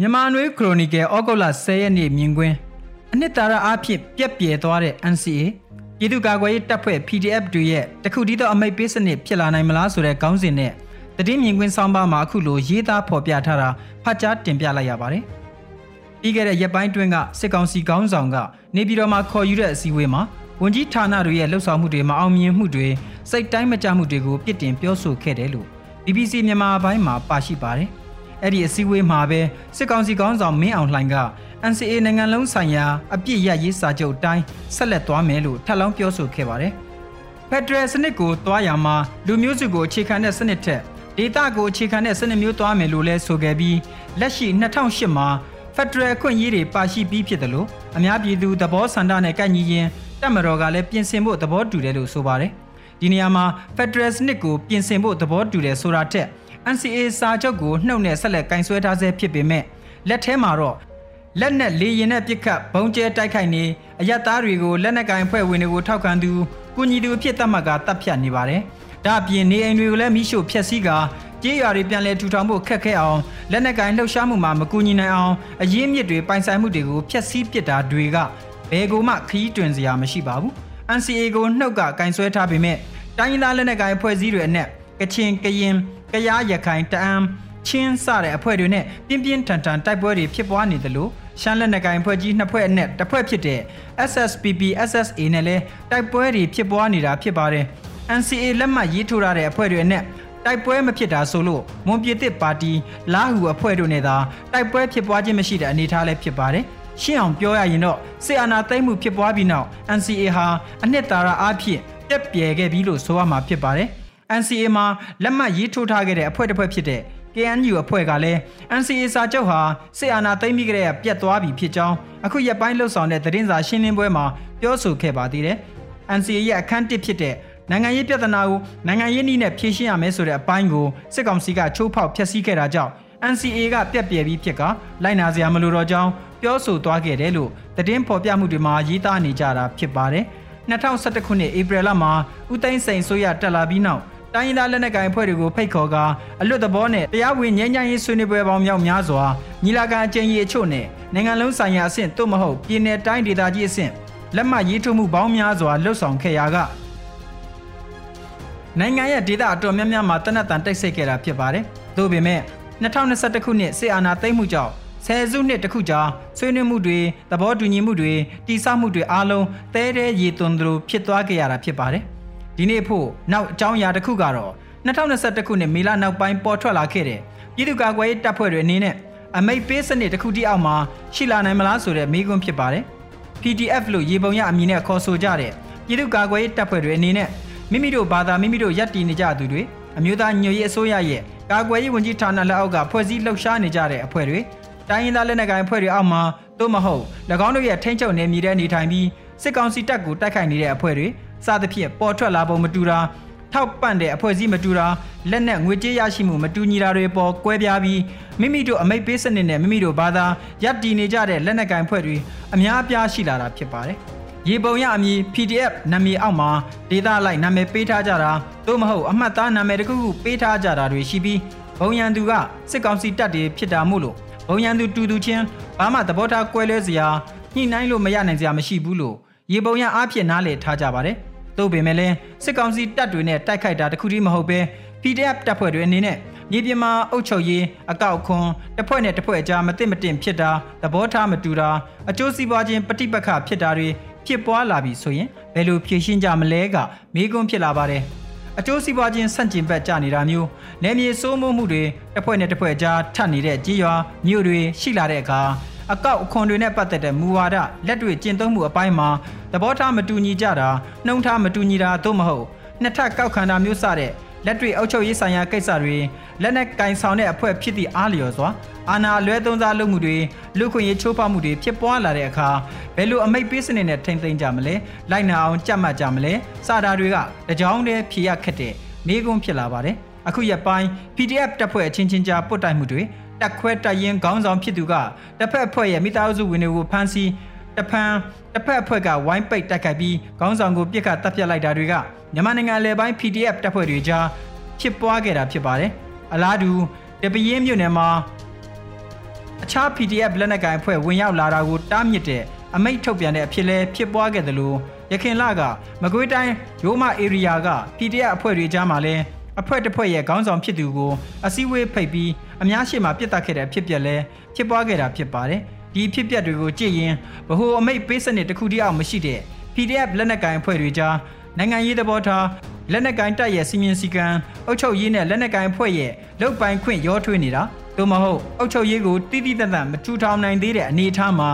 မြန်မာနွေခရိုနီကယ်ဩဂုတ်လ10ရက်နေ့မြင်ကွင်းအနှစ်သာရအားဖြင့်ပြက်ပြဲသွားတဲ့ NCA ပြည်သူ့ကာကွယ်ရေးတပ်ဖွဲ့ PDF တွေရဲ့တခုတည်းသောအမိတ်ပေးစနစ်ဖြစ်လာနိုင်မလားဆိုတဲ့ခေါင်းစဉ်နဲ့တည်င်းမြင်ကွင်းဆောင်းပါးမှာအခုလိုရေးသားဖော်ပြထားတာဖတ်ကြားတင်ပြလိုက်ရပါတယ်။ပြီးခဲ့တဲ့ရက်ပိုင်းတွင်းကစစ်ကောင်စီခေါင်းဆောင်ကနေပြည်တော်မှာခေါ်ယူတဲ့အစည်းအဝေးမှာဝန်ကြီးဌာနတွေရဲ့လှုပ်ဆောင်မှုတွေမအောင်မြင်မှုတွေစိတ်တိုင်းမကြမှုတွေကိုပြစ်တင်ပြောဆိုခဲ့တယ်လို့ BBC မြန်မာပိုင်းမှာပါရှိပါတယ်။ အဲ့ဒီအစည်းအဝေးမှာပဲစစ်ကောင်စီကောင်းဆောင်မင်းအောင်လှိုင်က NCA နိုင်ငံလုံးဆိုင်ရာအပြစ်ရရေးစာချုပ်အတိုင်းဆက်လက်သွားမယ်လို့ထပ်လောင်းပြောဆိုခဲ့ပါတယ်။ဖက်ဒရယ်စနစ်ကိုတွားရမှာလူမျိုးစုကိုအခြေခံတဲ့စနစ်ထက်ဒေတာကိုအခြေခံတဲ့စနစ်မျိုးတွားမယ်လို့လဲဆိုခဲ့ပြီးလက်ရှိ2008မှာဖက်ဒရယ်အခွင့်အရေးတွေပါရှိပြီးဖြစ်တယ်လို့အများပြည်သူသဘောဆန္ဒနဲ့ကိုက်ညီရင်တက်မတော်ကလည်းပြင်ဆင်ဖို့သဘောတူတယ်လို့ဆိုပါတယ်။ဒီနေရာမှာဖက်ဒရယ်စနစ်ကိုပြင်ဆင်ဖို့သဘောတူတယ်ဆိုတာထက် NCA စာချုပ်ကိုနှုတ်နဲ့ဆက်လက်ကင်ဆွဲထားဆဲဖြစ်ပေမဲ့လက်ထဲမှာတော့လက်နက်လေရင်နဲ့ပစ်ခတ်ဘုံကျဲတိုက်ခိုက်နေအယက်သားတွေကိုလက်နက်ကင်ဖွဲ့ဝင်တွေကိုထောက်ခံသူကုညီသူအဖြစ်သတ်မှတ်ကတပ်ဖြတ်နေပါတယ်။ဒါအပြင်နေအိမ်တွေကိုလည်းမိရှို့ဖျက်ဆီးကာကြေးရွာတွေပြန်လည်ထူထောင်ဖို့ခက်ခဲအောင်လက်နက်ကင်လှုပ်ရှားမှုမှာမကူညီနိုင်အောင်အရင်းမြစ်တွေပိုင်ဆိုင်မှုတွေကိုဖျက်ဆီးပစ်တာတွေကဘယ်ကိုမှခရီးတွင်စရာမရှိပါဘူး။ NCA ကိုနှုတ်ကကင်ဆွဲထားပေမဲ့တိုင်းရင်းသားလက်နက်ကင်ဖွဲ့စည်းတွေအနက်ကချင်ကရင် ကရားရခိုင်တအံချင်းစတဲ့အဖွဲ့တွေနဲ့ပြင်းပြင်းထန်ထန်တိုက်ပွဲတွေဖြစ်ပွားနေတယ်လို့ရှမ်းလက်နက်ကိုင်ဖွဲ့ကြီးနှစ်ဖွဲ့အနက်တစ်ဖွဲ့ဖြစ်တဲ့ SSPP SSA နဲ့လည်းတိုက်ပွဲတွေဖြစ်ပွားနေတာဖြစ်ပါတယ် NCA လက်မှတ်ရေးထိုးထားတဲ့အဖွဲ့တွေအနက်တိုက်ပွဲမဖြစ်တာဆိုလို့မွန်ပြည်သစ်ပါတီလာဟူအဖွဲ့တို့နဲ့သာတိုက်ပွဲဖြစ်ပွားခြင်းမရှိတဲ့အနေအထားလည်းဖြစ်ပါတယ်ရှင်းအောင်ပြောရရင်တော့စေအာနာသိမ့်မှုဖြစ်ပွားပြီးနောက် NCA ဟာအနှစ်သာရအားဖြင့်ပြက်ပြဲခဲ့ပြီလို့ဆိုရမှာဖြစ်ပါတယ်။ NCA မှာလက်မှတ်ရေးထိုးထားခဲ့တဲ့အဖွဲ့တစ်ဖွဲ့ဖြစ်တဲ့ KNU အဖွဲ့ကလည်း NCA စာချုပ်ဟာစစ်အာဏာသိမ်းပြီးကြတဲ့ပြတ်သွားပြီဖြစ်ကြောင်းအခုရက်ပိုင်းလှုပ်ဆောင်တဲ့သတင်းစာရှင်းလင်းပွဲမှာပြောဆိုခဲ့ပါသေးတယ်။ NCA ရဲ့အခန်းတစ်ဖြစ်တဲ့နိုင်ငံရေးပြဿနာကိုနိုင်ငံရေးနည်းနဲ့ဖြေရှင်းရမယ်ဆိုတဲ့အပိုင်းကိုစစ်ကောင်စီကချိုးဖောက်ဖျက်ဆီးခဲ့တာကြောင့် NCA ကပြက်ပြယ်ပြီးဖြစ်ကလိုက်နာစရာမလိုတော့ကြောင်းပြောဆိုသွားခဲ့တယ်လို့သတင်းဖော်ပြမှုတွေမှာရေးသားနေကြတာဖြစ်ပါတယ်။2011ခုနှစ်ဧပြီလမှာဦးသိန်းစိန်ဆိုရတက်လာပြီးနောက် တိုင်းရင်းသားလက်နက်ကိုင်အဖွဲ့တွေကိုဖိတ်ခေါ်ကာအလွတ်သဘောနဲ့တရားဝင်ငြိမ်းချမ်းရေးဆွေးနွေးပွဲပေါင်းမြောက်များစွာညီလာခံအကြိမ်ကြီးအချို့နဲ့နိုင်ငံလုံးဆိုင်ရာအဆင့်သို့မဟုတ်ပြည်내တိုင်းဒေသကြီးအဆင့်လက်မှတ်ရေးထိုးမှုပေါင်းများစွာလှုပ်ဆောင်ခဲ့ရာကနိုင်ငံရဲ့ဒေသအတော်များများမှာတနက်တန်တိုက်ဆိတ်ခဲ့တာဖြစ်ပါတယ်။သို့ပေမဲ့2021ခုနှစ်စစ်အာဏာသိမ်းမှုကြောင့်ဆယ်စုနှစ်တခုကြာဆွေးနွေးမှုတွေသဘောတူညီမှုတွေတိစမှုတွေအားလုံးတဲတဲရည်သွန်းသလိုဖြစ်သွားခဲ့ရတာဖြစ်ပါတယ်။ ဒီနေ့ဖို့နောက်အကြောင်းအရာတစ်ခုကတော့2021ခုနှစ်မေလနောက်ပိုင်းပေါ်ထွက်လာခဲ့တဲ့ပြည်သူ့ကာကွယ်ရေးတပ်ဖွဲ့တွေအနေနဲ့အမိတ်ပေးစနစ်တစ်ခုတည်းအောက်မှာရှိလာနိုင်မလားဆိုတဲ့မေးခွန်းဖြစ်ပါတယ် PDF လို့ရေပုံရအမည်နဲ့ခေါ်ဆိုကြတဲ့ပြည်သူ့ကာကွယ်ရေးတပ်ဖွဲ့တွေအနေနဲ့မိမိတို့ဘာသာမိမိတို့ရပ်တည်နေကြသူတွေအမျိုးသားညွေရေးအစိုးရရဲ့ကာကွယ်ရေးဝန်ကြီးဌာနလက်အောက်ကဖွဲ့စည်းလှုပ်ရှားနေကြတဲ့အဖွဲ့တွေတိုင်းရင်းသားလက်နက်ကိုင်အဖွဲ့တွေအောက်မှာသို့မဟုတ်၎င်းတို့ရဲ့ထိန်းချုပ်နေမြေတဲ့နေထိုင်ပြီးစစ်ကောင်စီတပ်ကိုတိုက်ခိုက်နေတဲ့အဖွဲ့တွေ စသဖြင့်ပေါ်ထွက်လာပုံမတူတာထောက်ပံ့တဲ့အဖွဲ့အစည်းမတူတာလက်နက်ငွေကြေးရရှိမှုမတူညီတာတွေပေါ်ကွဲပြားပြီးမိမိတို့အမိတ်ပေးစနစ်နဲ့မိမိတို့ဘာသာရပ်တည်နေကြတဲ့လက်နက်ကင်ဖွဲ့တွေအများအပြားရှိလာတာဖြစ်ပါတယ်။ရေပုံရအမည် PDF နာမည်အောက်မှာဒေတာလိုက်နာမည်ပေးထားကြတာသို့မဟုတ်အမှတ်သားနာမည်တစ်ခုခုပေးထားကြတာတွေရှိပြီးဘုံရန်သူကစစ်ကောင်စီတပ်တွေဖြစ်တာမို့လို့ဘုံရန်သူတူတူချင်းဘာမှသဘောထားကွဲလွဲစရာညှိနှိုင်းလို့မရနိုင်စရာမရှိဘူးလို့ ရေပုံရအားဖြင့်နားလည်ထားကြပါတယ်။သို့ပေမဲ့လည်းစစ်ကောင်စီတပ်တွေနဲ့တိုက်ခိုက်တာတခုတည်းမဟုတ်ပဲ PDF တပ်ဖွဲ့တွေအနေနဲ့မြေပြင်မှာအုပ်ချုပ်ရေးအကောက်ခွန်တစ်ဖွဲ့နဲ့တစ်ဖွဲ့အကြားမသိမတင်ဖြစ်တာသဘောထားမတူတာအကျိုးစီးပွားခြင်းပဋိပက္ခဖြစ်တာတွေဖြစ်ပွားလာပြီဆိုရင်ဘယ်လိုဖြေရှင်းကြမလဲကမေးခွန်းဖြစ်လာပါတယ်အကျိုးစီးပွားခြင်းဆန့်ကျင်ဘက်ကြနေတာမျိုးနယ်မြေစိုးမိုးမှုတွေတစ်ဖွဲ့နဲ့တစ်ဖွဲ့ကြားထပ်နေတဲ့ကြေးရွာမြို့တွေရှိလာတဲ့အခါ အကောက်အခွန်တွေနဲ့ပတ်သက်တဲ့မူဝါဒလက်တွေ့ကျင့်သုံးမှုအပိုင်းမှာသဘောထားမတူညီကြတာနှုံထားမတူညီတာသို့မဟုတ်နှစ်ထပ်ကောက်ခံတာမျိုးစတဲ့လက်တွေ့အုပ်ချုပ်ရေးဆိုင်ရာကိစ္စတွေလက်နက်ကင်ဆောင်တဲ့အဖွဲ့ဖြစ်သည့်အားလျော်စွာအာဏာလွဲသုံးစားလုပ်မှုတွေလူခွင့်ရေးချိုးဖောက်မှုတွေဖြစ်ပွားလာတဲ့အခါဘယ်လိုအမိတ်ပေးစနစ်နဲ့ထိမ့်သိမ်းကြမလဲလိုက်နာအောင်ကြက်မှတ်ကြမလဲစတာတွေကတကြောင်တည်းဖြေရခက်တဲ့မိကွန်းဖြစ်လာပါတယ်အခုရက်ပိုင်း PDF တပ်ဖွဲ့အချင်းချင်းကြားပုတ်တိုက်မှုတွေ တက်ခွဲတက်ရင်ခေါင်းဆောင်ဖြစ်သူကတစ်ဖက်အဖွဲ့ရဲ့မိသားစုဝင်တွေကိုဖမ်းဆီးတဖန်တစ်ဖက်အဖွဲ့ကဝိုင်းပိတ်တိုက်ခိုက်ပြီးခေါင်းဆောင်ကိုပြစ်ခတ်တပ်ဖြတ်လိုက်တာတွေကမြန်မာနိုင်ငံအလဲပိုင်း PDF တပ်ဖွဲ့တွေကြားဖြစ်ပွားခဲ့တာဖြစ်ပါတယ်။အလားတူတပင်းမြို့နယ်မှာအခြား PDF လက်နက်ကိုင်အဖွဲ့ဝင်ရောက်လာတာကိုတားမြစ်တဲ့အမိန့်ထုတ်ပြန်တဲ့အဖြစ်လဲဖြစ်ပွားခဲ့တယ်လို့ရခင်လကမကွေးတိုင်းရိုးမ area က PDF အဖွဲ့တွေကြားမှာလဲ အဖွဲ့တစ်ဖွဲ့ရဲ့ခေါင်းဆောင်ဖြစ်သူကိုအစည်းအဝေးဖိတ်ပြီးအများရှိမှပြစ်တက်ခဲ့တဲ့အဖြစ်ပြက်လဲဖြစ်ပွားခဲ့တာဖြစ်ပါတယ်ဒီဖြစ်ပျက်တွေကိုကြည့်ရင်ဗဟိုအမိတ်ပေးစနစ်တစ်ခုတည်းအောင်မရှိတဲ့ PDF လက်နက်ကိုင်အဖွဲ့တွေကြားနိုင်ငံရေးသဘောထားလက်နက်ကိုင်တပ်ရဲ့စီမင်းစည်းကမ်းအုပ်ချုပ်ရေးနဲ့လက်နက်ကိုင်အဖွဲ့ရဲ့လုတ်ပိုင်ခွင့်ရောထွေးနေတာသို့မဟုတ်အုပ်ချုပ်ရေးကိုတိတိတတ်တတ်မထူထောင်နိုင်သေးတဲ့အနေအထားမှာ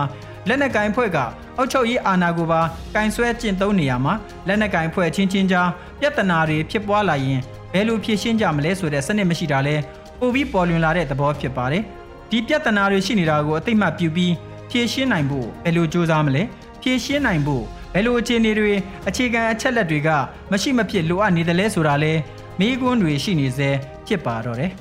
လက်နက်ကိုင်ဖွဲ့ကအုပ်ချုပ်ရေးအာဏာကိုပါကင်ဆွဲကျင့်သုံးနေရမှာလက်နက်ကိုင်ဖွဲ့ချင်းချင်းကြားပြဿနာတွေဖြစ်ပွားလာရင် ဘယ်လိုဖြေရှင်းကြမလဲဆိုတဲ့စနစ်မရှိတာလဲပိုပြီးပေါ်လွင်လာတဲ့သဘောဖြစ်ပါတယ်ဒီပြဿနာတွေရှိနေတာကိုအသိမှတ်ပြုပြီးဖြေရှင်းနိုင်ဖို့ဘယ်လိုစ조사မလဲဖြေရှင်းနိုင်ဖို့ဘယ်လိုအခြေအနေတွေအခြေခံအချက်လက်တွေကမရှိမဖြစ်လိုအပ်နေတယ်လဲဆိုတာလဲမိကွန်းတွေရှိနေစေဖြစ်ပါတော့တယ်